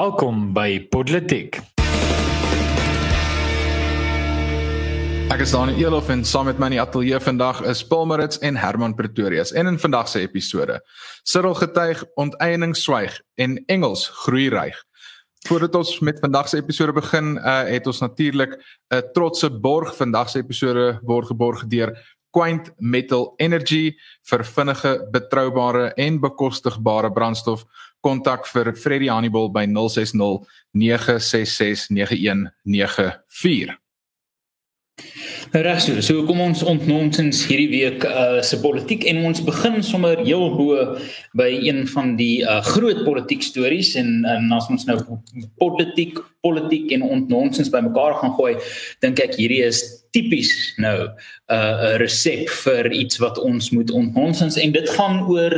Welkom by Podletiek. Ek is Daniel Elof en saam met my in die ateljee vandag is Paul Marits en Herman Pretorius. En in vandag se episode, Cyril getuig, onteiening swyg en Engels groei ryg. Voordat ons met vandag se episode begin, uh, het ons natuurlik 'n trotse borg. Vandag se episode word geborg deur Quaint Metal Energy vir vinnige, betroubare en bekostigbare brandstof. Kontak vir Freddie Hannibal by 060 966 9194. Nou reg so, so kom ons ontnonsens hierdie week uh se politiek en ons begin sommer heel bo by een van die uh groot politiek stories en en as ons nou politiek politiek en ontnonsens bymekaar gaan gooi, dink ek hierdie is tipies nou uh, 'n resep vir iets wat ons moet ontnonsens en dit gaan oor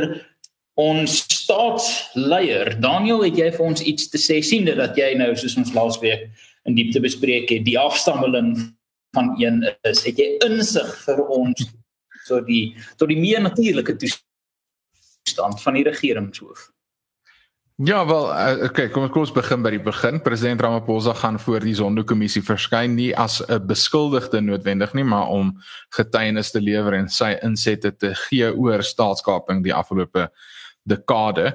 ons staatsleier. Daniel, het jy vir ons iets te sê sien dit dat jy nou soos ons laasweek in diepte bespreek het, die afstammeling van een is. Het jy insig vir ons tot die tot die meer natuurlike toestand van die regeringshoof? Ja, wel, uh, okay, kom ons begin by die begin. President Ramaphosa gaan voor die Zondo-kommissie verskyn nie as 'n beskuldigde noodwendig nie, maar om getuienis te lewer en sy insette te gee oor staatskaping die afgelope dekade.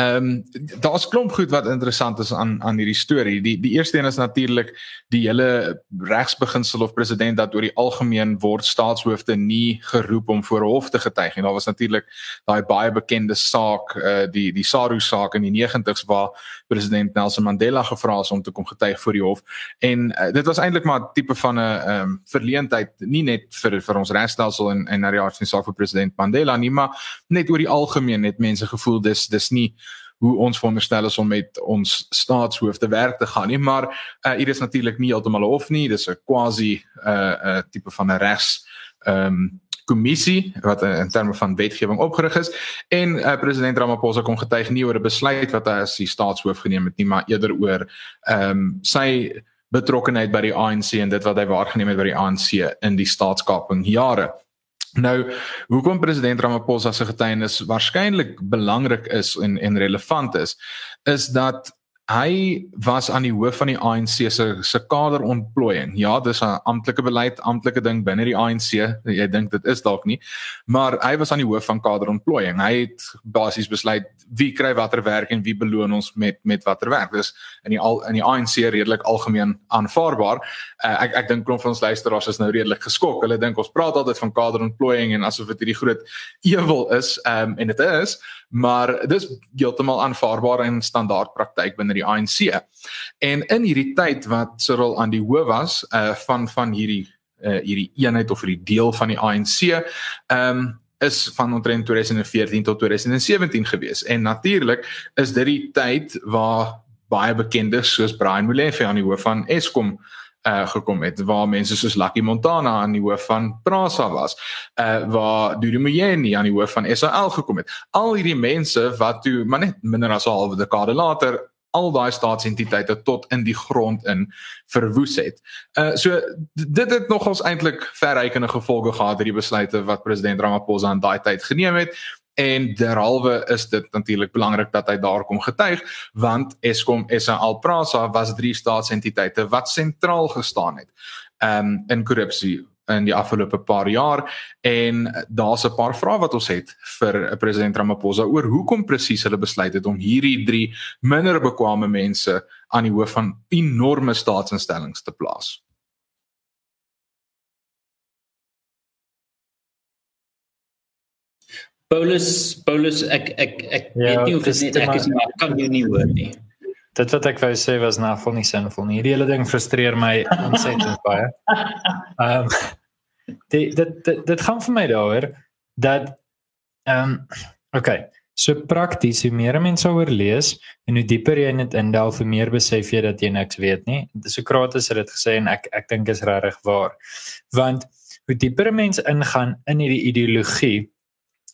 Ehm um, daar's klomp goed wat interessant is aan aan hierdie storie. Die die eerste een is natuurlik die hele regsbeginsel of president dat oor die algemeen word staatshoofde nie geroep om voor hof te getuig nie. Daar was natuurlik daai baie bekende saak uh die die Saru saak in die 90's waar president Nelson Mandela gevra is om te kom getuig voor die hof. En uh, dit was eintlik maar 'n tipe van 'n ehm um, verleentheid nie net vir vir ons regstelsel en en na die aard van die saak vir president Mandela nie, maar net oor die algemeen het mense gevoel dis dis nie hoe ons veronderstel is om met ons staatshoofde werk te gaan nie maar uh, hier is natuurlik nie heeltemal of nie. Dis 'n quasi 'n uh, uh, tipe van 'n regs ehm um, kommissie wat uh, in terme van wetgewing opgerig is. En uh, president Ramaphosa kom getuig nie oor 'n besluit wat hy as die staatshoof geneem het nie maar eerder oor ehm um, sy betrokkeheid by die ANC en dit wat hy waargeneem het by die ANC in die staatskaping jare Nou, hoekom president Ramaphosa se getuienis waarskynlik belangrik is en en relevant is, is dat hy was aan die hoof van die ANC se se kaderontplooiing. Ja, dis 'n amptelike beleid, amptelike ding binne die ANC. Jy dink dit is dalk nie, maar hy was aan die hoof van kaderontplooiing. Hy het basies besluit wie kry watter werk en wie beloon ons met met watter werk. Dis in die al in die ANC redelik algemeen aanvaarbaar. Uh, ek ek dink klomp van ons luisteraars is nou redelik geskok. Hulle dink ons praat altyd van kaderontplooiing en asof dit hierdie groot ewel is, um, en dit is maar dis heeltemal aanvaarbaar en standaard praktyk binne die ANC. En in hierdie tyd wat Cyril aan die hoof was uh van van hierdie uh hierdie eenheid of hierdie deel van die ANC, ehm um, is van omtrent 2014 tot 2017 gewees. En natuurlik is dit die tyd waar baie bekendes soos Brian Molefe aan die hoof van Eskom uh gekom het waar mense soos Lucky Montana aan die hoof van Prasa was uh waar Dudu Mjeni aan die hoof van SAL gekom het al hierdie mense wat toe maar net minder as 'n halwe dekade later al daai staatsentiteite tot in die grond in verwoes het. Uh so dit het nogals eintlik verrykende gevolge gehad hierdie besluite wat president Ramaphosa aan daai tyd geneem het en derhalwe is dit natuurlik belangrik dat hy daar kom getuig want Eskom SA Alprasa was drie staatsentiteite wat sentraal gestaan het um, in korrupsie in die afgelope paar jaar en daar's 'n paar vrae wat ons het vir president Ramaphosa oor hoekom presies hulle besluit het om hierdie drie minder bekwame mense aan die hoof van enorme staatsinstellings te plaas. Paulus Paulus ek ek ek ja, weet nie hoe dit net ek is nie maar kan jy nie hoor nie. Dit wat ek wou sê was nou vol nie sinvol nie. Hierdie hele ding frustreer my ontsettend baie. Ehm um, dit dit dit gaan vir my daaroor dat ehm um, okay. So prakties, hoe meer mense oor lees en hoe dieper jy in dit indelf, hoe meer besef jy dat jy niks weet nie. Sokrates het dit gesê en ek ek dink is regtig waar. Want hoe dieper mense ingaan in hierdie ideologie,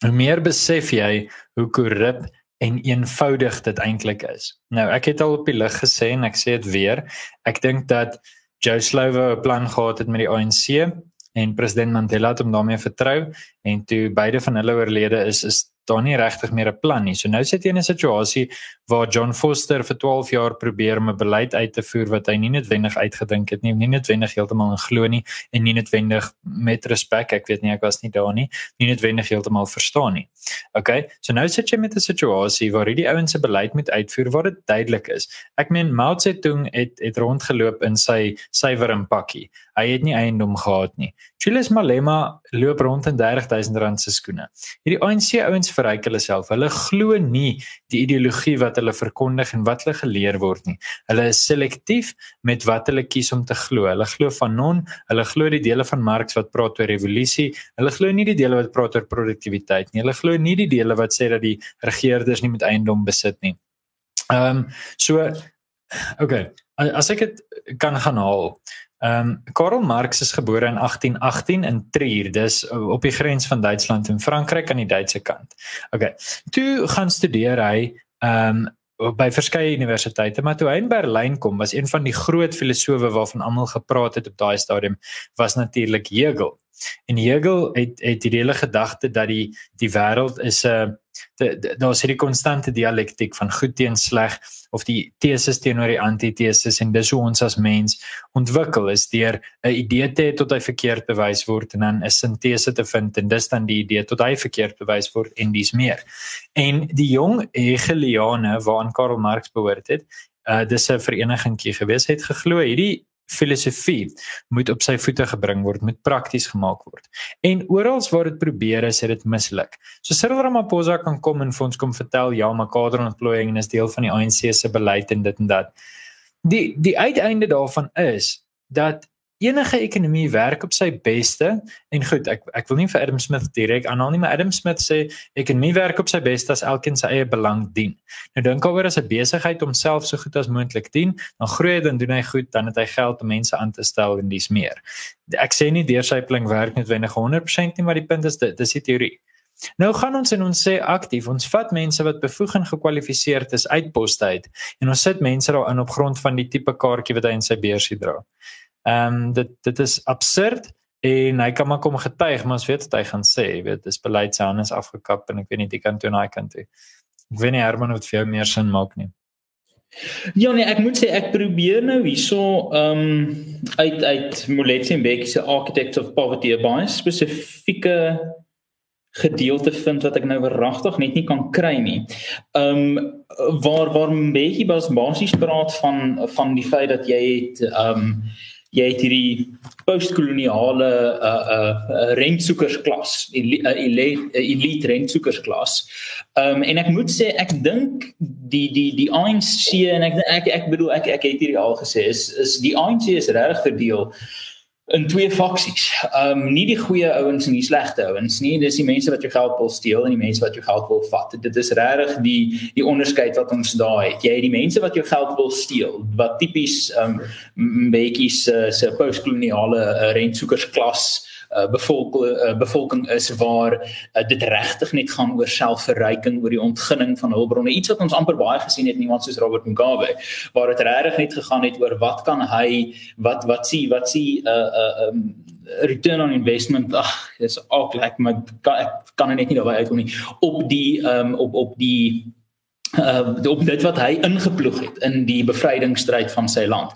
hoe meer besef jy hoe korrup en eenvoudig dit eintlik is. Nou, ek het al op die lig gesê en ek sê dit weer. Ek dink dat Joe Slovo 'n plan gehad het met die ANC en president Mandela het hom daarmee vertrou en toe beide van hulle oorlede is is daar nie regtig meer 'n plan nie. So nou sit jy in 'n situasie waar John Foster vir 12 jaar probeer om 'n beleid uit te voer wat hy nie noodwendig uitgedink het nie, nie noodwendig heeltemal in glo nie en nie noodwendig met respek, ek weet nie ek was nie daar nie, nie noodwendig heeltemal verstaan nie. Okay, so nou sit jy met 'n situasie waar hierdie ouens se beleid moet uitvoer waar dit duidelik is. Ek meen Mao Zedong het het rondgeloop in sy suiwer en pakkie. Hy het nie eiendom gehad nie. Julius Malema loop rond in 30000 rand se skoene. Hierdie ANC ouens verryk hulle self. Hulle glo nie die ideologie wat hulle verkondig en wat hulle geleer word nie. Hulle is selektief met wat hulle kies om te glo. Hulle glo Fanon, hulle glo die dele van Marx wat praat oor revolusie. Hulle glo nie die dele wat praat oor produktiwiteit nie. Hulle glo nie die dele wat sê dat die regerders nie met eiendom besit nie. Ehm um, so okay, as ek dit kan gaan haal. Ehm um, Karl Marx is gebore in 1818 in Trier, dis op die grens van Duitsland en Frankryk aan die Duitse kant. Okay. Toe gaan studeer hy ehm um, by verskeie universiteite, maar toe hy in Berlyn kom, was een van die groot filosowe waarvan almal gepraat het op daai stadium was natuurlik Hegel. En Hegel het het die hele gedagte dat die die wêreld is 'n daar's hierdie konstante dialektiek van goed teen sleg of die teses teenoor die antiteses en dis hoe ons as mens ontwikkel is deur 'n idee te hê tot hy verkeerd bewys word en dan 'n sintese te vind en dis dan die idee tot hy verkeerd bewys word en dis meer. En die jong Hegeliane waaraan Karl Marx behoort het, uh dis 'n verenigingkie gewees het geglo hierdie filosofie moet op sy voete gebring word, moet prakties gemaak word. En oral waar dit probeer is, het dit misluk. So Cyril Ramaphosa kan kom en vir ons kom vertel ja, maar kaderontplooiing is deel van die ANC se beleid en dit en dat. Die die uiteinde daarvan is dat enige ekonomie werk op sy beste en goed ek ek wil nie vir Adam Smith direk aanhaal nie maar Adam Smith sê ekonomie werk op sy beste as elkeen sy eie belang dien. Nou dink oor as 'n besigheid homself so goed as moontlik dien, dan groei dit en doen hy goed, dan het hy geld om mense aan te stel en dis meer. Ek sê nie deursypling werk noodwendig 100% nie, maar die punt is dit dis die teorie. Nou gaan ons en ons sê aktief, ons vat mense wat bevoeg en gekwalifiseerd is uit poste uit en ons sit mense daarin op grond van die tipe kaartjie wat hy in sy beursie dra. Ehm um, dit dit is absurd en hy kan maar kom getuig, maar ons weet wat hy gaan sê, jy weet, dis beleid sy hande afgekap en ek weet nie die kant toe en hy kan toe. Ek weet nie Herman wat vir jou meer sin maak nie. Ja nee, ek moet sê ek probeer nou hierso ehm um, uit uit Moletsi en Bekkie se Architects of Poverty 'n baie spesifieke gedeelte vind wat ek nou verragtig net nie kan kry nie. Ehm um, waar waar Bekkie basies praat van van die feit dat jy het ehm um, jy het hierdie postkoloniale uh uh rentsoekersklas, elite elite rentsoekersklas. Ehm um, en ek moet sê ek dink die die die ANC en ek ek ek bedoel ek ek het hierdie al gesê is is die ANC is reg verdeel in twee faksies. Ehm um, nie die goeie ouens en die slegte ouens nie. Dis die mense wat jou geld wil steel en die mense wat jou geld wil vat. Dit is regtig die die onderskeid wat ons daai het. Jy het die mense wat jou geld wil steel, wat tipies ehm um, baie se se postkoloniale uh, rentsoekersklas uh, bevolk uh, bevolking is waar uh, dit regtig net gaan oor selfverryking oor die ontginning van hulpbronne. Iets wat ons amper baie gesien het niemand soos Robert Mugabe waar dit regtig net gegaan het oor wat kan hy wat wat sien wat sien 'n uh, uh, um, return on investment? Ag dis ook lekker maar ek kan net nie daarby uitkom nie. Op die um, op op die uh op dit wat hy ingeploeg het in die bevrydingsstryd van sy land.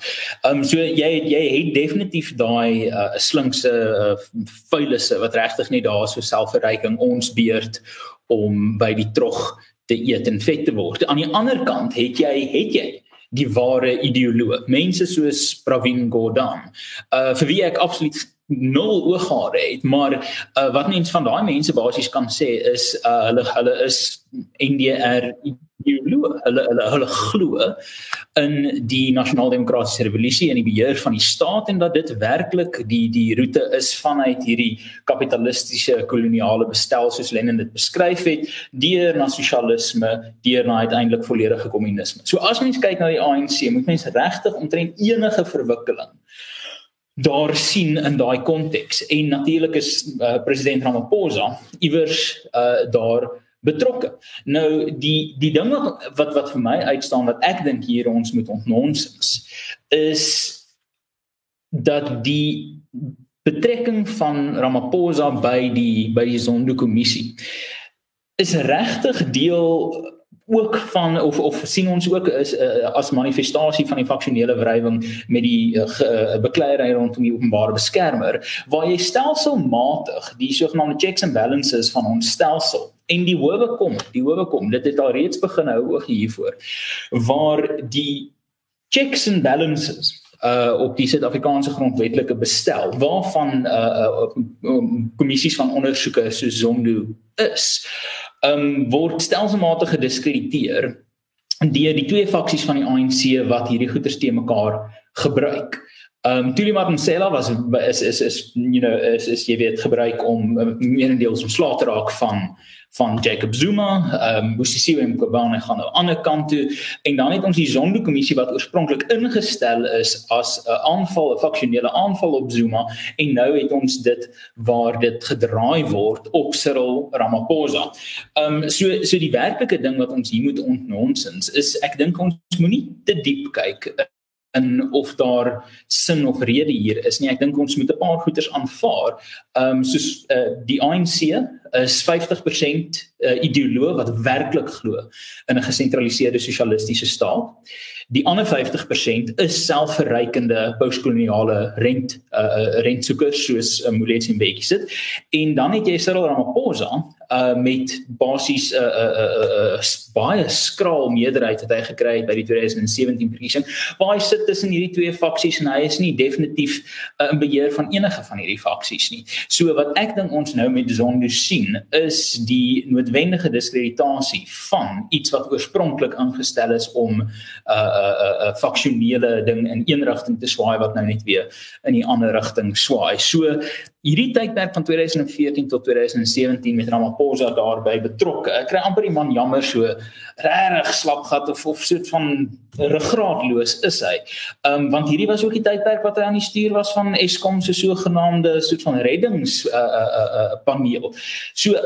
Um so jy jy het definitief daai uh slinkse uh, vuilisse wat regtig nie daar so selfverryking ons beurt om by die trog te eet en vet te word. Aan die ander kant het jy het jy die ware ideoloog, mense soos Pravin Gordhan. Uh vir wie ek absoluut nul ooghare het maar uh, wat mens van daai mense basies kan sê is uh, hulle hulle is NDR ideoloog hulle hulle hulle glo in die nasionale demokratiese revolusie en die beheer van die staat en dat dit werklik die die roete is vanuit hierdie kapitalistiese koloniale bestel soos Lenin dit beskryf het deur na sosialisme deur na uiteindelik volledige kommunisme. So as mens kyk na die ANC moet mens regtig omtrent enige verwikkeling daar sien in daai konteks en natuurlik is uh, president Ramaphosa iewers uh, daar betrokke. Nou die die ding wat wat wat vir my uitstaan wat ek dink hier ons moet ontnonsens is dat die betrekking van Ramaphosa by die by die Zondo kommissie is regtig deel ook van of of sien ons ook is uh, as manifestasie van die faksionele wrywing met die uh, uh, bekleierery rondom die openbare beskermer waar jy stelselmatig die sogenaamde checks and balances van ons stelsel en die howe kom die howe kom dit het al reeds begin hou oog hiervoor waar die checks and balances uh op die Suid-Afrikaanse grondwetlike bestel waarvan uh, uh um, kommissies van ondersoeke so Zondo is um word stelselmatig gediskrediteer deur die twee faksies van die ANC wat hierdie goeters te mekaar gebruik. Um Tuli Madonsela was is is is you know is is jy weet gebruik om uh, meerendeels ontslae te raak van van Jacob Zuma, ehm um, Busisiwe Mkhwebane gaan nou aan die ander kant toe. En dan het ons die Zondo-kommissie wat oorspronklik ingestel is as 'n aanval, 'n faksionele aanval op Zuma. En nou het ons dit waar dit gedraai word op Cyril Ramaphosa. Ehm um, so so die werklike ding wat ons hier moet ontnonsens is ek dink ons moenie te diep kyk in of daar sin of rede hier is nie. Ek dink ons moet 'n paar goeters aanvaar. Ehm um, soos uh, die ANC is 50% uh, ideoloog wat werklik glo in 'n gesentraliseerde sosialistiese staat. Die ander 50% is selfverrykende postkoloniale rent uh rentsoekers soos uh, Moletsi en Bekkie sit. En dan het jy Cyril Ramaphosa uh met basies 'n uh, uh, 'n uh, uh, baie skraal meerderheid wat hy gekry het by die 2017 verkiesing. Waar hy sit tussen hierdie twee faksies en hy is nie definitief uh, in beheer van enige van hierdie faksies nie. So wat ek dink ons nou met Zondo sien is die noodwendige diskreditasie van iets wat oorspronklik ingestel is om 'n uh, uh, uh, faksionele ding in een rigting te swaai wat nou net weer in die ander rigting swaai. So hierdie tydperk van 2014 tot 2017 met Ramaphosa daarbey betrokke. Ek kry amper die man jammer so regtig slap gehad of of soort van ruggraatloos is hy. Um, want hierdie was ook die tydperk wat hy aan die stuur was van Eskom se sogenaamde soort van reddings uh uh uh paneel. So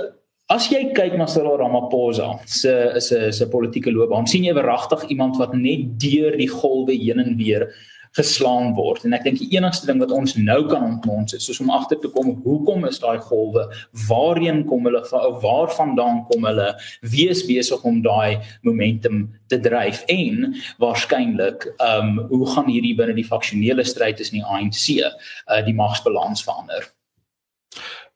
As jy kyk na Cyril Ramaphosa se se se politieke loopbaan, sien jy verragtig iemand wat net deur die golwe heen en weer geslaan word. En ek dink die enigste ding wat ons nou kan ontmons is soos om agter te kom hoekom is daai golwe? Waarheen kom hulle van? Waarvandaan kom hulle? Wie is besig om daai momentum te dryf? En waarskynlik, ehm um, hoe gaan hierdie binne die faksionele stryd tussen die ANC uh, die magsbalans verander?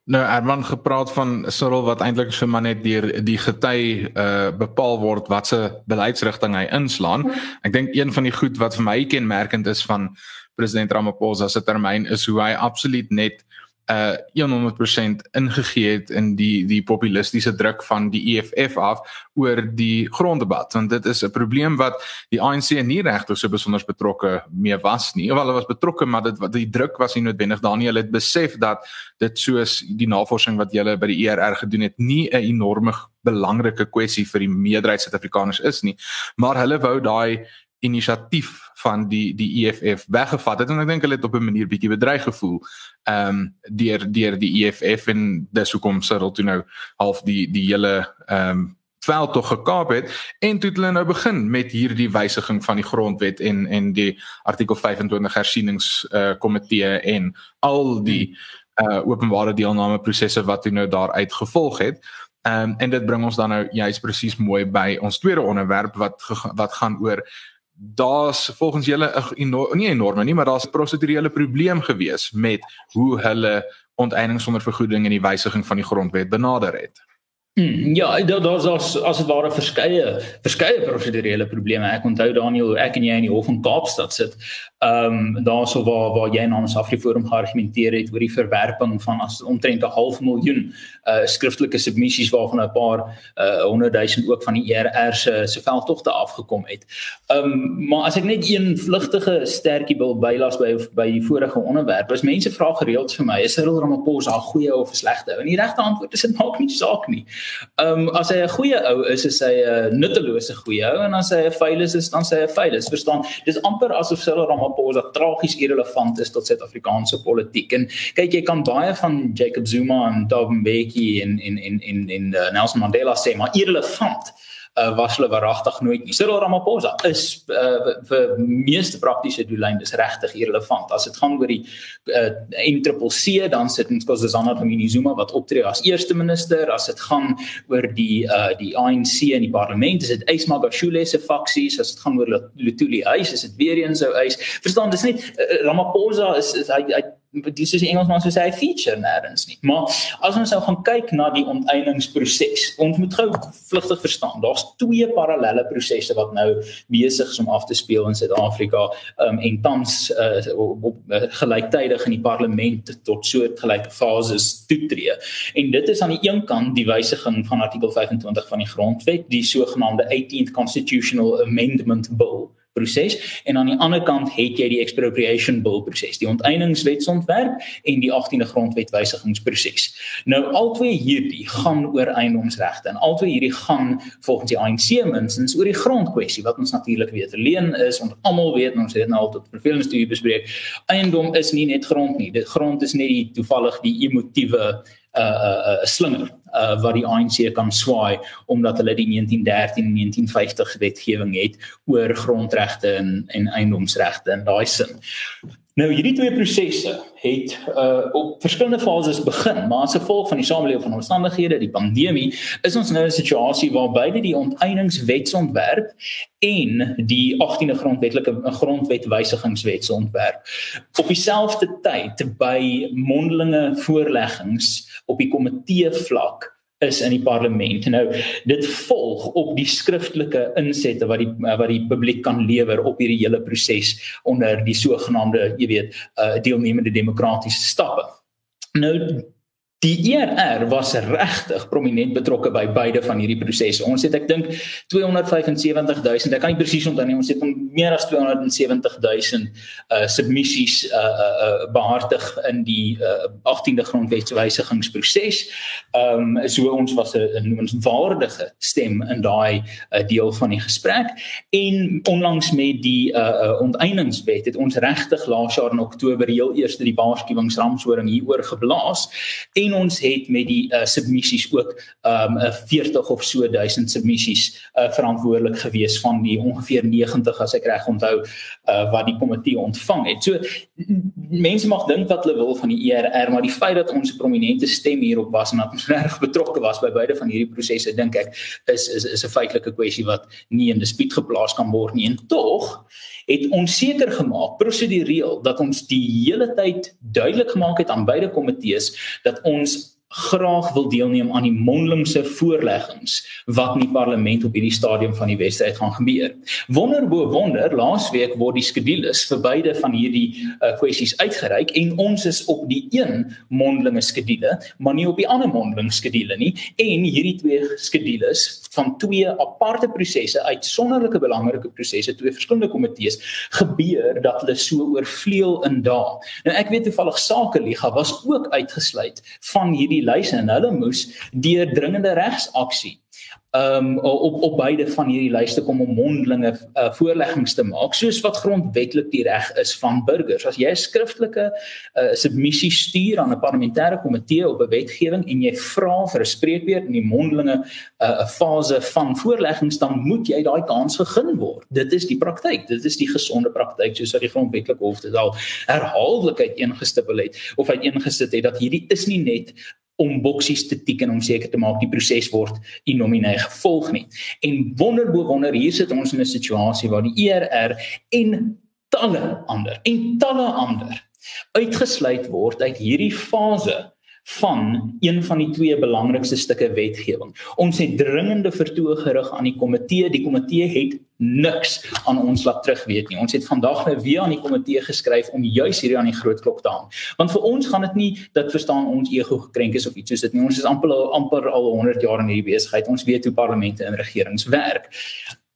Nou Herman gepraat van Cyril wat eintlik so maar net deur die gety uh bepaal word wat se beleidsrigting hy inslaan. Ek dink een van die goed wat vir my kenmerkend is van president Ramaphosa se termyn is hoe hy absoluut net uh 100% ingegee het in die die populistiese druk van die EFF af oor die gronddebat want dit is 'n probleem wat die ANC nie regtig so besonder betrokke mee was nie. Of hulle was betrokke maar dit wat die druk was nie noodwendig daar nie. Hulle het besef dat dit soos die navorsing wat julle by die ERR gedoen het nie 'n enorme belangrike kwessie vir die meerderheid Suid-Afrikaners is nie. Maar hulle wou daai inisiatief van die die EFF weggevat het. En ek dink hulle het op 'n manier bietjie bedreig gevoel ehm um, deur deur die EFF en dis hoekom Cyril toe nou half die die hele ehm um, veld tog gekaap het. En toe hulle nou begin met hierdie wysiging van die grondwet en en die artikel 25 hersienings uh, komitee en al die uh, openbare deelname prosesse wat toe nou daar uitgevolg het. Ehm um, en dit bring ons dan nou juist presies mooi by ons tweede onderwerp wat wat gaan oor daar's volgens julle 'n nie enorme nie, maar daar's 'n prosedurele probleem gewees met hoe hulle onteiening sonder vergoeding en die wysiging van die grondwet benader het. Hmm, ja, daar daar's as as dit ware verskeie verskeie prosedurele probleme. Ek onthou Daniel, ek en jy in die hof van Kaapstad sit ehm um, daarso waar waar jy namens Afriforum geargumenteer het oor die verwerping van as omtrent 'n half miljoen uh skriftelike submissies waarvan 'n paar uh 100 000 ook van die ERR se se veldtogte afgekom het. Ehm um, maar as ek net een vlugtige sterkie wil bylas by by die vorige onderwerp, as mense vra gereeld vir my, is Cyril Ramaphosa 'n goeie of 'n slegte? En die regte antwoord is dit maak nie saak nie. Ehm um, as hy 'n goeie ou is, is hy 'n nuttelose goeie ou en as hy 'n veilis is, dan sê hy veilis. Verstaan? Dis amper asof Cyril Ramaphosa tragies irrelevant is tot Suid-Afrikaanse politiek. En kyk, jy kan baie van Jacob Zuma en Thabo Mbeki en en en en en uh, Nelson Mandela sê, maar irrelevant uh, was hulle waaragtig nooit nie. Cyril Ramaphosa is uh, vir meeste praktiese doeleindes regtig irrelevant. As dit gaan oor die uh, NCCC, dan sit ons kos Zana Dlamini Zuma wat optree as eerste minister. As dit gaan oor die uh, die ANC in die parlement, is dit Ysma Gashule se faksies. As dit gaan oor Lutuli Huis, is dit weer eens sou eis. Verstaan, dis net uh, Ramaphosa is, is hy hy dis is Engelsman sou sê feature nêrens nie. Maar as ons nou gaan kyk na die onteieningsproses, ons moet gou vlugtig verstaan, daar's twee parallelle prosesse wat nou besig is om af te speel in Suid-Afrika um, en tans uh, op, op uh, gelyktydig in die parlement tot soortgelyke fases toetree. En dit is aan die een kant die wysiging van artikel 25 van die grondwet, die sogenaamde 18th constitutional amendment bill proses en aan die ander kant het jy die expropriation bill proses, die onteieningswetsontwerp en die 18de grondwetwysigingsproses. Nou albei hierdie gaan oor eiendomsregte en albei hierdie gaan volgens die ANC minstens oor die grondkwessie wat ons natuurlik weet. Leen is ons almal weet ons het nou al tot vervelende studie bespreek. Eiendom is nie net grond nie. Dit grond is net die toevallig die emotiewe 'n uh, 'n uh, slinger uh, wat die ANC kan swaai omdat hulle die 1913 en 1950 wetgewing het oor grondregte en en eiendomsregte in daai sin. Nou hierdie twee prosesse het uh op verskillende fases begin, maar as gevolg van die samelewing van omstandighede, die pandemie, is ons nou in 'n situasie waar beide die onteieningswetsontwerp en die 18de grondwetlike grondwetwysigingswetsontwerp op dieselfde tyd by mondelinge voorleggings op die komitee vlak is in die parlement. Nou dit volg op die skriftelike insette wat die wat die publiek kan lewer op hierdie hele proses onder die sogenaamde, jy weet, uh deelnemende demokratiese stappe. Nou Die ERR was regtig prominent betrokke by beide van hierdie prosesse. Ons het ek dink 275000, ek kan nie presies onthou nie, ons het meer as 270000 uh submissies uh uh, uh behartig in die uh 18de grondwetswysigingsproses. Ehm um, so ons was 'n noemenswaardige stem in daai uh, deel van die gesprek en onlangs met die uh, uh onteieningswet het ons regtig laas jaar in Oktober heel eers die waarskuwingsramshoring hieroor geblaas. En en ons het met die uh, submissies ook um uh, 40 of so 1000 submissies uh, verantwoordelik gewees van die ongeveer 90 as ek reg onthou uh, wat die komitee ontvang het. So mense mag dink wat hulle wil van die ERR, maar die feit dat ons 'n prominente stem hierop was en dat ons reg betrokke was by beide van hierdie prosesse dink ek is is is 'n feitelike kwessie wat nie in dispuut geplaas kan word nie. En tog het ons seker gemaak prosedureel dat ons die hele tyd duidelik gemaak het aan beide komitees dat ons graag wil deelneem aan die mondelingse voorleggings wat in die parlement op hierdie stadium van die wedstryd gaan gebeur. Wonder bo wonder, laasweek word die skedules vir beide van hierdie uh, kwessies uitgereik en ons is op die een mondelinge skedule, maar nie op die ander mondelinge skedule nie en hierdie twee skedules van twee aparte prosesse uitsonderlike belangrike prosesse, twee verskillende komitees gebeur dat hulle so oorvleuel in dae. Nou ek weet toevallig Sakeliga was ook uitgesluit van hierdie die lys en hulle moes deur dringende regsaksie um op op beide van hierdie lyste kom om mondelinge uh, voorleggings te maak soos wat grondwetlik die reg is van burgers. As jy 'n skriftelike uh, submissie stuur aan 'n parlementêre komitee op 'n wetgewing en jy vra vir 'n spreekbeurt in die mondelinge 'n uh, fase van voorleggings dan moet jy daai kans gegee word. Dit is die praktyk. Dit is die gesonde praktyk soos wat die grondwetlike hof dit al herhaaldelik uiteengestipel het of uiteengesit het dat hierdie is nie net om boksies te tik en om seker te maak die proses word in nomine gevolg nie. En wonderbo wonder hier sit ons in 'n situasie waar die ERR en talle ander en talle ander uitgesluit word uit hierdie fase van een van die twee belangrikste stukke wetgewing. Ons het dringende vertoë gerig aan die komitee. Die komitee het niks aan ons laat terug weet nie. Ons het vandag nou weer aan die komitee geskryf om juis hierdie aan die groot klok te hang. Want vir ons gaan dit nie dat verstaan ons ego gekrenk is of iets soos dit nie. Ons is amper amper al 100 jaar in hierdie besigheid. Ons weet hoe parlemente en regerings werk.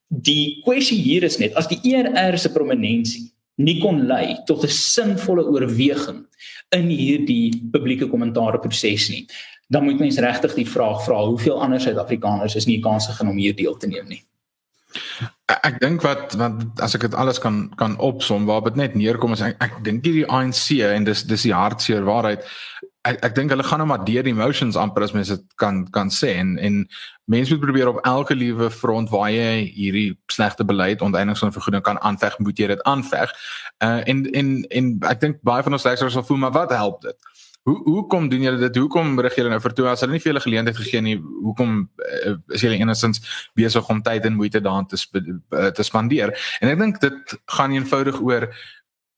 Die kwessie hier is net as die ERR se prominensie nie kon lei tot 'n sinvolle oorweging in hierdie publieke kommentaar proses nie. Dan moet mens regtig die vraag vra hoeveel ander Suid-Afrikaners is nie kans gegee om hier deel te neem nie. Ek dink wat wat as ek dit alles kan kan opsom waar dit net neerkom is ek, ek dink hierdie ANC en dis dis die hartseer waarheid ek ek dink hulle gaan nou maar deur emotions amper as mens dit kan kan sê en en mense moet probeer op elke liewe front waar jy hierdie slegte beleid onteiening van vergoeding kan aanveg, moet jy dit aanveg. Uh en en en ek dink baie van ons luisteraars sal voel maar wat help dit? Hoe hoekom doen julle dit? Hoekom rig julle nou vir toe as hulle nie vir julle geleentheid gegee nie? Hoekom uh, is julle enigstens besig om tyd en moeite daaraan te sp uh, te spandeer? En ek dink dit gaan eenvoudig oor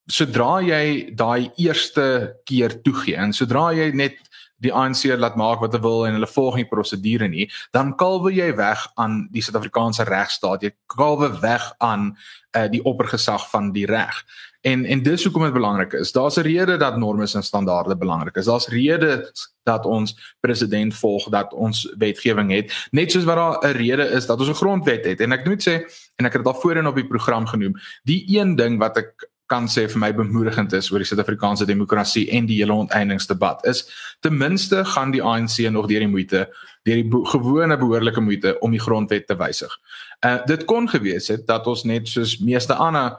sodra jy daai eerste keer toegee en sodra jy net die ANC laat maak wat hulle wil en hulle volg nie prosedure nie, dan kalwe jy weg aan die Suid-Afrikaanse regstaat. Jy kalwe weg aan uh, die oppergesag van die reg. En en dis hoekom dit belangrik is. Daar's 'n rede dat norme en standaarde belangrik is. Daar's redes dat ons president volg, dat ons wetgewing het, net soos wat daar 'n rede is dat ons 'n grondwet het. En ek moet sê en ek het dit al voorheen op die program genoem, die een ding wat ek kan sê vir my bemoedigend is oor die Suid-Afrikaanse demokrasie en die hele onteieningsdebat is ten minste gaan die ANC nog deur die moeite deur die gewone behoorlike moeite om die grondwet te wysig. Uh dit kon gewees het dat ons net soos meeste ander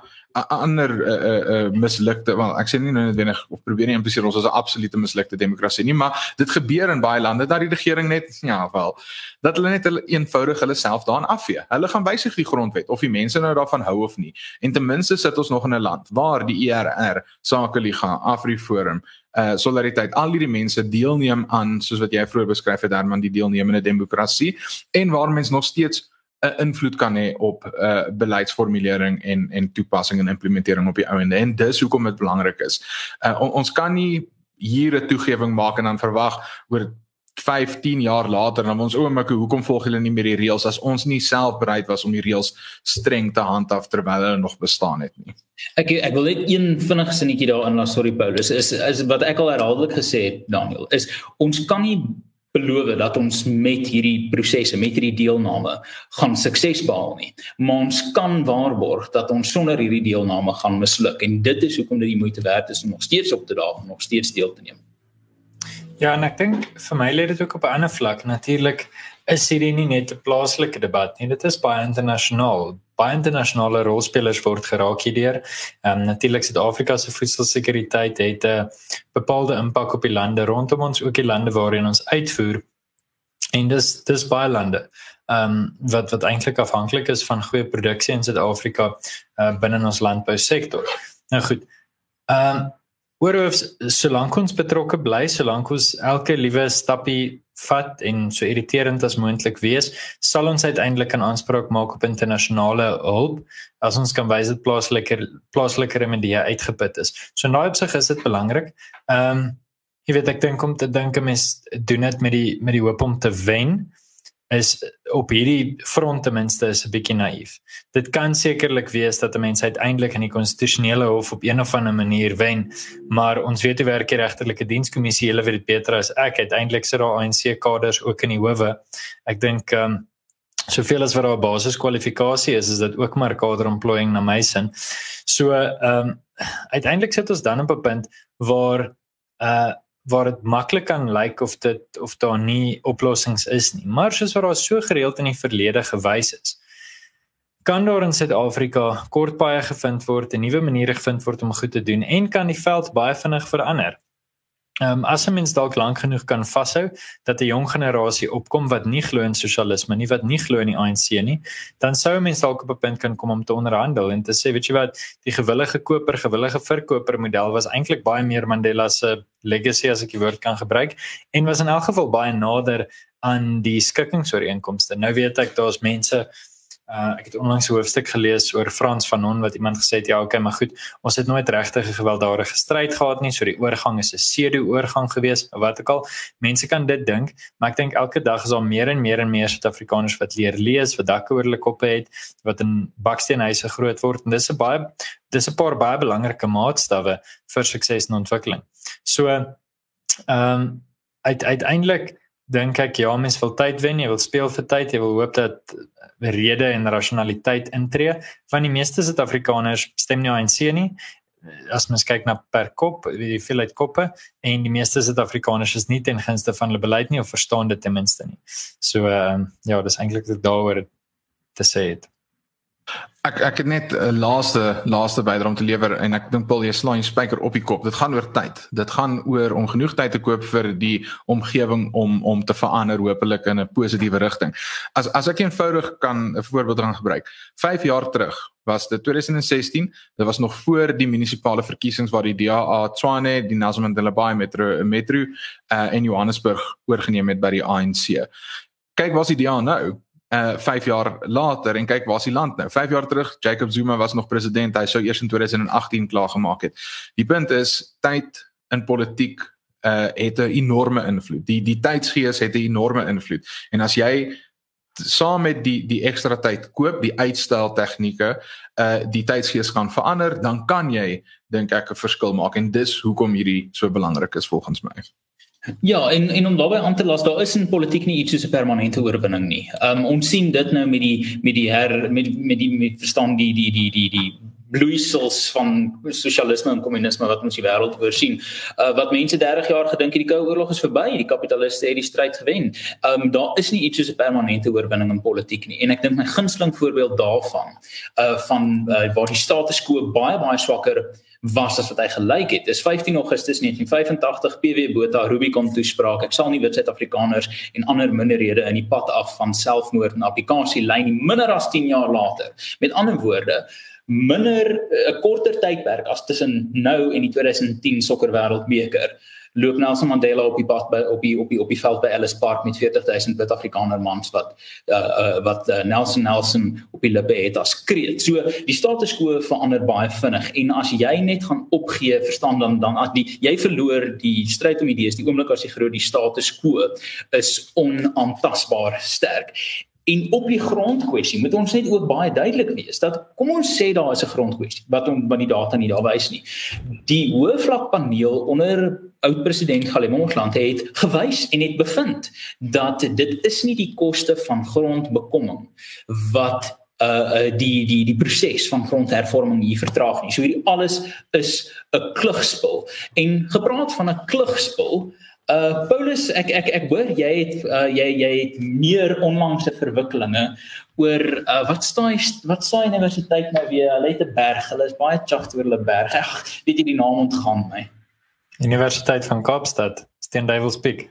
ander uh, uh, uh, mislukte wel ek sê nie nou noodwendig of probeer nie impliseer ons is 'n absolute mislukte demokrasie nie maar dit gebeur in baie lande dat die regering net ja wel dat hulle net hulle eenvoudig hulle self daarin afvee. Hulle gaan wysig die grondwet of die mense nou daarvan hou of nie. En ten minste sit ons nog in 'n land waar die ERR, Sakeliga, Afriforum, uh solidariteit al hierdie mense deelneem aan soos wat jy vroeër beskryf het Herman die deelnemende demokrasie en waar mense nog steeds 'n invloed kan hê op uh beleidsformulering en en toepassing en implementering op die ou ende en dis hoekom dit belangrik is. Uh on, ons kan nie hier 'n toegewing maak en dan verwag oor 15 jaar later dan ons oomike hoekom volg hulle nie meer die reëls as ons nie self bereid was om die reëls streng te handhaaf terwyl hulle nog bestaan het nie. Ek ek wil net een vinnige sinnetjie daarin laat sorry Paulus is is wat ek al herhaaldelik gesê het Daniel is ons kan nie beloof dat ons met hierdie prosesse met hierdie deelname gaan sukses behaal nie. Maar ons kan waarborg dat ons sonder hierdie deelname gaan misluk en dit is hoekom dit die moeite werd is om nog steeds op te daag en nog steeds deel te neem. Ja, en ek dink vir my lê dit ook op 'n ander vlak. Natuurlik is hierdie nie net 'n plaaslike debat nie, dit is baie internasionaal. Baie internasionale rolspelers word geraak hierdeur. Ehm um, natuurlik Suid-Afrika se voedselsekuriteit het 'n bepaalde impak op die lande rondom ons, ook die lande waarheen ons uitvoer. En dis dis baie lande. Ehm um, wat wat eintlik afhanklik is van goeie produksie in Suid-Afrika uh, binne ons landbousektor. Nou goed. Ehm um, oor of solank ons betrokke bly, solank ons elke liewe stappie vat en so irriterend as moontlik wees, sal ons uiteindelik 'n aanspraak maak op internasionale hulp as ons kan wys dit plaaslike plaaslike remedie uitgeput is. So nou op sig is dit belangrik. Ehm um, jy weet ek dink om te dink 'n mens doen dit met die met die hoop om te wen is op hierdie front ten minste is 'n bietjie naïef. Dit kan sekerlik wees dat 'n mens uiteindelik in die konstitusionele hof op een of ander manier wen, maar ons weet hoe werk die regterlike dienskommissie, hulle weet dit beter as ek. Uiteindelik sit daar ANC kaders ook in die howe. Ek dink ehm um, soveel as wat daar 'n basiskwalifikasie is, is dit ook maar kader employing na my sin. So ehm um, uiteindelik sit ons dan op 'n punt waar uh waar dit maklik kan lyk of dit of daar nie oplossings is nie. Maar soos wat daar so gereeld in die verlede gewys is, kan daar in Suid-Afrika kort baie gevind word, 'n nuwe maniere gevind word om goed te doen en kan die veld baie vinnig verander. Ehm um, as 'n mens dalk lank genoeg kan vashou dat 'n jong generasie opkom wat nie glo in sosialisme nie, wat nie glo in die ANC nie, dan sou 'n mens dalk op 'n punt kan kom om te onderhandel en te sê, weet jy wat, die gewillige koper, gewillige verkoper model was eintlik baie meer Mandela se legacy as ek die woord kan gebruik en was in elk geval baie nader aan die skikkingsooreenkomste. Nou weet ek daar's mense Uh, ek het onlangs 'n hoofstuk gelees oor Frans Fanon wat iemand gesê het ja, okay, maar goed, ons het nooit regtig 'n gewelddadige stryd gehad nie, so die oorgang is 'n pseudo-oorgang gewees, wat ook al. Mense kan dit dink, maar ek dink elke dag is daar meer en meer en meer Suid-Afrikaners wat leer lees, wat dakke oor hulle koppe het, wat in baksteenhuise groot word en dis 'n baie dis 'n paar baie belangrike maatstawwe vir sukses en ontwikkeling. So ehm um, uit uiteindelik dink ek ja, mens wil tyd wen, jy wil speel vir tyd, jy wil hoop dat rede en rasionaliteit intree, want die meeste Suid-Afrikaners stem nie ANC nie. As mens kyk na per kop, die veelheid koppe en die meeste Suid-Afrikaners is nie ten gunste van hulle beleid nie of verstaan dit ten minste nie. So ehm uh, ja, dis eintlik dit daaroor te sê het. Ek ek het net 'n uh, laaste laaste bydra om te lewer en ek dink Paul jy slaan spyker op die kop. Dit gaan oor tyd. Dit gaan oor om genoeg tyd te koop vir die omgewing om om te verander hopelik in 'n positiewe rigting. As as ek eenvoudig kan 'n voorbeeld gaan gebruik. 5 jaar terug was dit 2016. Dit was nog voor die munisipale verkiesings waar die DA Tshwane, die Nelson Mandela Bay Metro Metro uh, in Johannesburg oorgeneem het by die ANC. Kyk, wat is die DA nou? Uh 5 jaar later en kyk waar is die land nou. 5 jaar terug Jacob Zuma was nog president. Hy sou eers in 2018 klaar gemaak het. Die punt is tyd in politiek uh het 'n enorme invloed. Die die tydsgees het 'n enorme invloed. En as jy saam met die die ekstra tyd koop, die uitstel tegnieke, uh die tydsgees gaan verander, dan kan jy dink ek 'n verskil maak en dis hoekom hierdie so belangrik is volgens my. Ja, en en om daarbey aan te las, daar is in politiek nie iets soos 'n permanente oorwinning nie. Um ons sien dit nou met die met die her met met die met verstaan die die die die die bloeisels van sosialisme en kommunisme wat ons die wêreld oorsien. Uh wat mense 30 jaar gedink het die koue oorlog is verby, die kapitaliste het die stryd gewen. Um daar is nie iets soos 'n permanente oorwinning in politiek nie. En ek dink my gunsteling voorbeeld daarvan uh van uh, waar die status quo baie baie swakker was as wat hy gelyk het. Dis 15 Augustus 1985 PW Botha Rubicon toespraak. Ek sal nie wit Suid-Afrikaners en ander minderhede in die pad af van selfmoord en applikasie lei nie minder as 10 jaar later. Met ander woorde, minder 'n korter tydperk as tussen nou en die 2010 sokkerwêreldbeker loop Nelson Mandela op die pad by op die op die op die veld by Ellis Park met 40000 wit Afrikaner mans wat uh, uh wat uh, Nelson Nelson op die lippe het as kreet. So die status quo verander baie vinnig en as jy net gaan opgee, verstaan dan dan as die jy verloor die stryd om idees, die oomblik as jy glo die status quo is onaantastbaar sterk. En op die grondkwessie moet ons net ook baie duidelik wees dat kom ons sê daar is 'n grondkwessie wat om van die data nie daar wys nie. Die hoë vlak paneel onder oud president Galemonsland het gewys en het bevind dat dit is nie die koste van grondbekomming wat uh die die die proses van grondhervorming hier vertraag nie. So hierdie alles is 'n klugspil. En gepraat van 'n klugspil, Uh Paulus, ek ek ek hoor jy het uh, jy jy het meer onlangse verwikkelinge oor uh, wat staan wat staan universiteit nou weer? Hulle het 'n berg. Hulle is baie chuffed oor hulle berg. Ag, weet jy die naam ontgaan my. Universiteit van Kaapstad, Steen Duiwels Peak.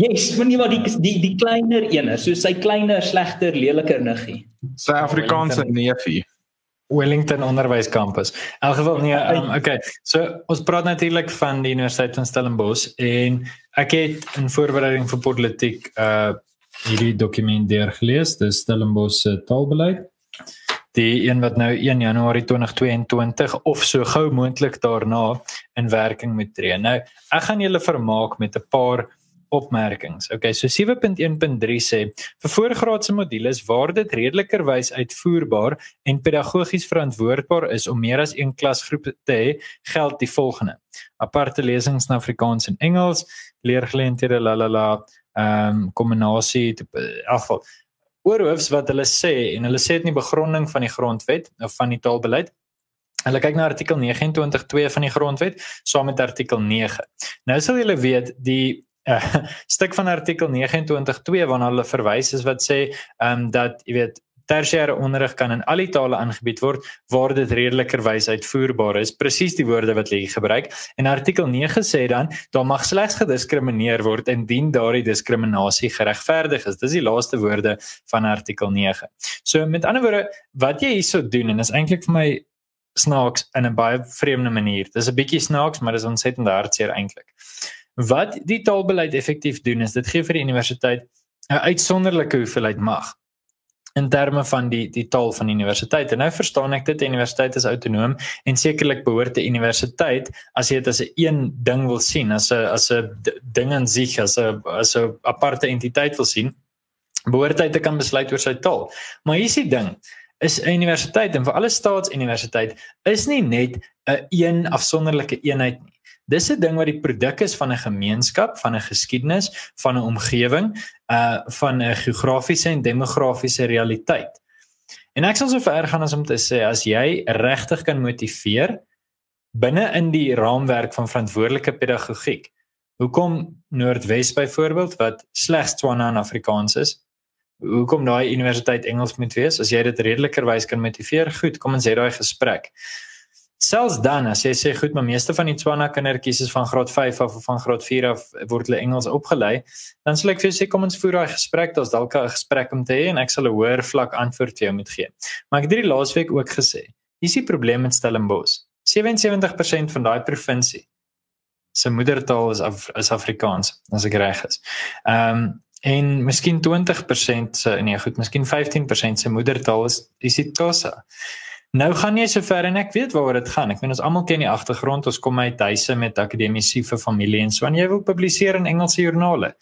Yes, moenie maar die die die kleiner ene, so sy kleiner, slegter, leliker niggie. Sy Afrikaanse neefie. Wellington Onderwyskampus. In elk geval nee, um, okay. So ons praat natuurlik van die Universiteit van Stellenbosch en ek het in voorbereiding vir politiek uh hierdie dokument deurgelees, dis Stellenbosch se taalbeleid. Die een wat nou 1 Januarie 2022 of so gou moontlik daarna in werking moet tree. Nou, ek gaan julle vermaak met 'n paar opmerkings. Okay, so 7.1.3 sê vir voorgraadse modules waar dit redelikerwys uitvoerbaar en pedagogies verantwoordbaar is om meer as een klasgroep te hê, geld die volgende: aparte lesings in Afrikaans en Engels, leergeleenthede lalala, ehm um, kombinasie afval. Oorhoofs wat hulle sê en hulle sê dit in die begronding van die grondwet of van die taalbeleid Hulle kyk na artikel 29.2 van die grondwet saam met artikel 9. Nou sal julle weet die uh, stuk van artikel 29.2 waarna hulle verwys is wat sê ehm um, dat jy weet tersiêre onderrig kan in al die tale aangebied word waar dit redelikerwys uitvoerbaar is. Presies die woorde wat hulle gebruik. En artikel 9 sê dan daar mag slegs gediskrimineer word indien daardie diskriminasie geregverdig is. Dis die laaste woorde van artikel 9 so met ander woorde wat jy hierso doen en is eintlik vir my snaaks in 'n baie vreemde manier. Dis 'n bietjie snaaks maar dis ontsettend hartseer eintlik Wat die taalbeleid effektief doen is dit gee vir die universiteit 'n uitsonderlike hoeveelheid mag in terme van die die taal van die universiteit. En nou verstaan ek dit, universiteit is autonoom en sekerlik behoort die universiteit as jy dit as 'n een ding wil sien, as 'n as 'n ding in sig, as 'n as 'n aparte entiteit wil sien, behoort hy te kan besluit oor sy taal. Maar hier is die ding is 'n universiteit en vir alle staatsuniversiteit is nie net 'n een afsonderlike eenheid nie. Dis 'n ding wat die produk is van 'n gemeenskap, van 'n geskiedenis, van 'n omgewing, uh van 'n geografiese en demografiese realiteit. En ek sal so ver gaan as om te sê as jy regtig kan motiveer binne in die raamwerk van verantwoordelike pedagogiek. Hoekom Noordwes byvoorbeeld wat slegs Tswana en Afrikaans is, hoekom daai universiteit Engels moet wees. As jy dit redelikerwys kan motiveer, goed, kom ons hê daai gesprek. Selfs dan as jy sê goed, maar meeste van die Tswana kindertjies is van graad 5 af of van graad 4 af word hulle Engels opgelei, dan sal ek vir jou sê kom ons voer daai gesprek, daar's dalk 'n gesprek om te hê en ek sal 'n hoër vlak antwoord vir jou moet gee. Maar ek het hierdie laasweek ook gesê, hier's die probleem met Stellenbosch. 77% van daai provinsie se moedertaal is Af is Afrikaans, as ek reg is. Ehm um, en miskien 20% se nee, goed, miskien 15% se moedertaal is isiXhosa. Nou gaan jy sover en ek weet waaroor dit gaan. Ek meen ons almal ken die agtergrond. Ons kom uit huise met akademiese vir familie en so en jy wil publiseer in Engelse joernale.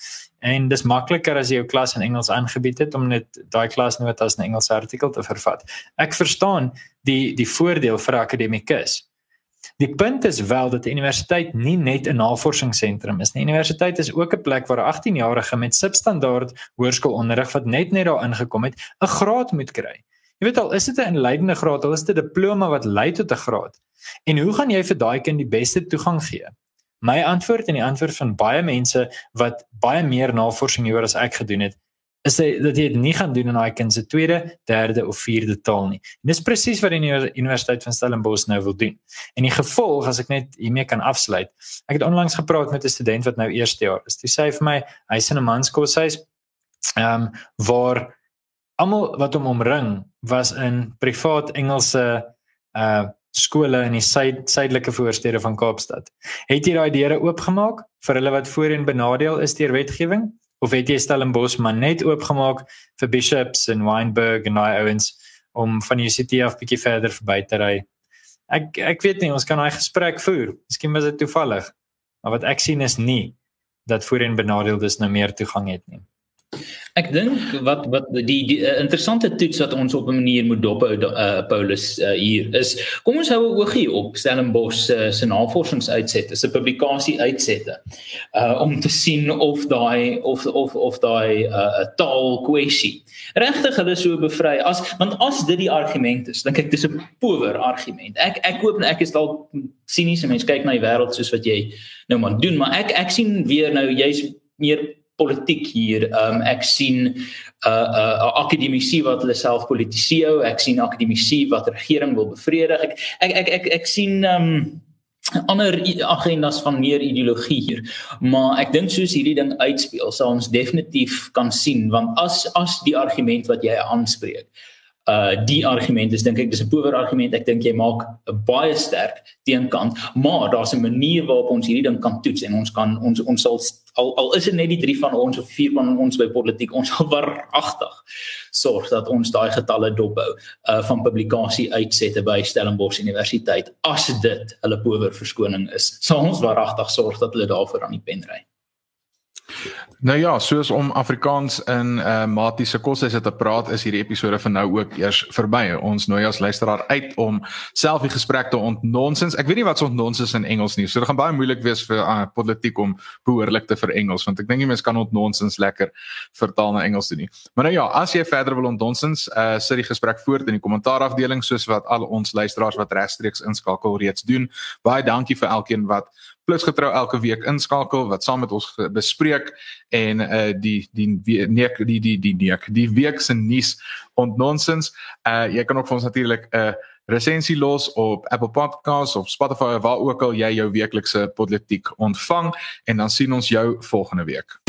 En dis makliker as jy jou klas in Engels aangebied het om net daai klasnotas in 'n Engelse artikel te vervat. Ek verstaan die die voordeel vir akademikus. Die punt is wel dat die universiteit nie net 'n navorsingsentrum is nie. Die universiteit is ook 'n plek waar 'n 18-jarige met substandaard hoërskoolonderrig wat net net daar ingekom het, 'n graad moet kry. Jy weet al, is dit 'n inleidende graad, al is dit 'n diploma wat lei tot 'n graad. En hoe gaan jy vir daai kind die beste toegang gee? My antwoord en die antwoord van baie mense wat baie meer navorsing hieroor as ek gedoen het, is dat jy dit nie gaan doen in daai kind se tweede, derde of vierde taal nie. En dis presies wat die Universiteit van Stellenbosch nou wil doen. En die gevolg, as ek net hiermee kan afsluit. Ek het onlangs gepraat met 'n student wat nou eerste jaar is. Hy sê vir my, hy's in 'n manskoshuis ehm um, waar almal wat hom omring was in privaat Engelse uh skole in die suid suidelike voorstede van Kaapstad. Het jy daai deure oopgemaak vir hulle wat voorheen benadeel is deur wetgewing of het jy Stellenbosch maar net oopgemaak vir bishops en Wynberg en daai ouens om van die UCT af bietjie verder verby te ry? Ek ek weet nie, ons kan daai gesprek voer. Miskien was dit toevallig. Maar wat ek sien is nie dat voorheen benadeeldes nou meer toegang het nie. Ek dink wat wat die, die uh, interessante toets wat ons op 'n manier moet dop hou uh, Paulus uh, hier is kom ons hou 'n oogie op Stellenbosch uh, se navorsingsuitsette, se publikasie uitsette. Uh om te sien of daai of of of daai uh, taal kwessie regtig hulle so bevry as want as dit die argument is, dink ek dis 'n power argument. Ek ek koop ek is dalk sinies mense kyk na die wêreld soos wat jy nou maar doen, maar ek ek sien weer nou jy's meer politiek hier. Ehm um, ek sien 'n uh, 'n uh, akademisie wat hulle self politiseer. Ek sien akademisie wat regering wil bevredig. Ek ek ek ek, ek sien ehm um, ander agendas van meer ideologie hier. Maar ek dink soos hierdie ding uitspeel, sal ons definitief kan sien want as as die argument wat jy aanspreek uh die argument is dink ek dis 'n power argument. Ek dink jy maak 'n baie sterk teenkant, maar daar's 'n manier waarop ons hierdie ding kan toets en ons kan ons ons sal al al is dit net die drie van ons of vier van ons by politiek, ons sal waaragtig sorg dat ons daai getalle dophou uh van publikasie uitsette by Stellenbosch Universiteit as dit hulle power verskoning is. Sal ons waaragtig sorg dat hulle daarvoor aan die pen ry. Nou ja, soos om Afrikaans in uh, eh, matiese koshuise te praat, is hierdie episode vir nou ook eers verby. Ons nooi as luisteraar uit om self die gesprek te ontnonsens. Ek weet nie wat se ontnonsens in Engels nie. So dit gaan baie moeilik wees vir uh, politiek om behoorlik te vir Engels, want ek dink nie mens kan ontnonsens lekker vertaal na Engels doen nie. Maar nou ja, as jy verder wil ontnonsens, uh, sit die gesprek voort in die kommentaarafdeling soos wat al ons luisteraars wat regstreeks inskakel reeds doen. Baie dankie vir elkeen wat plus getrou elke week inskakel wat saam met ons bespreek en uh die die nee die die die nee die week se nuus ontnonsens. Uh jy kan ook vir ons natuurlik 'n uh, resensie los op Apple Podcasts of Spotify waar ook al jy jou weeklikse politiek ontvang en dan sien ons jou volgende week.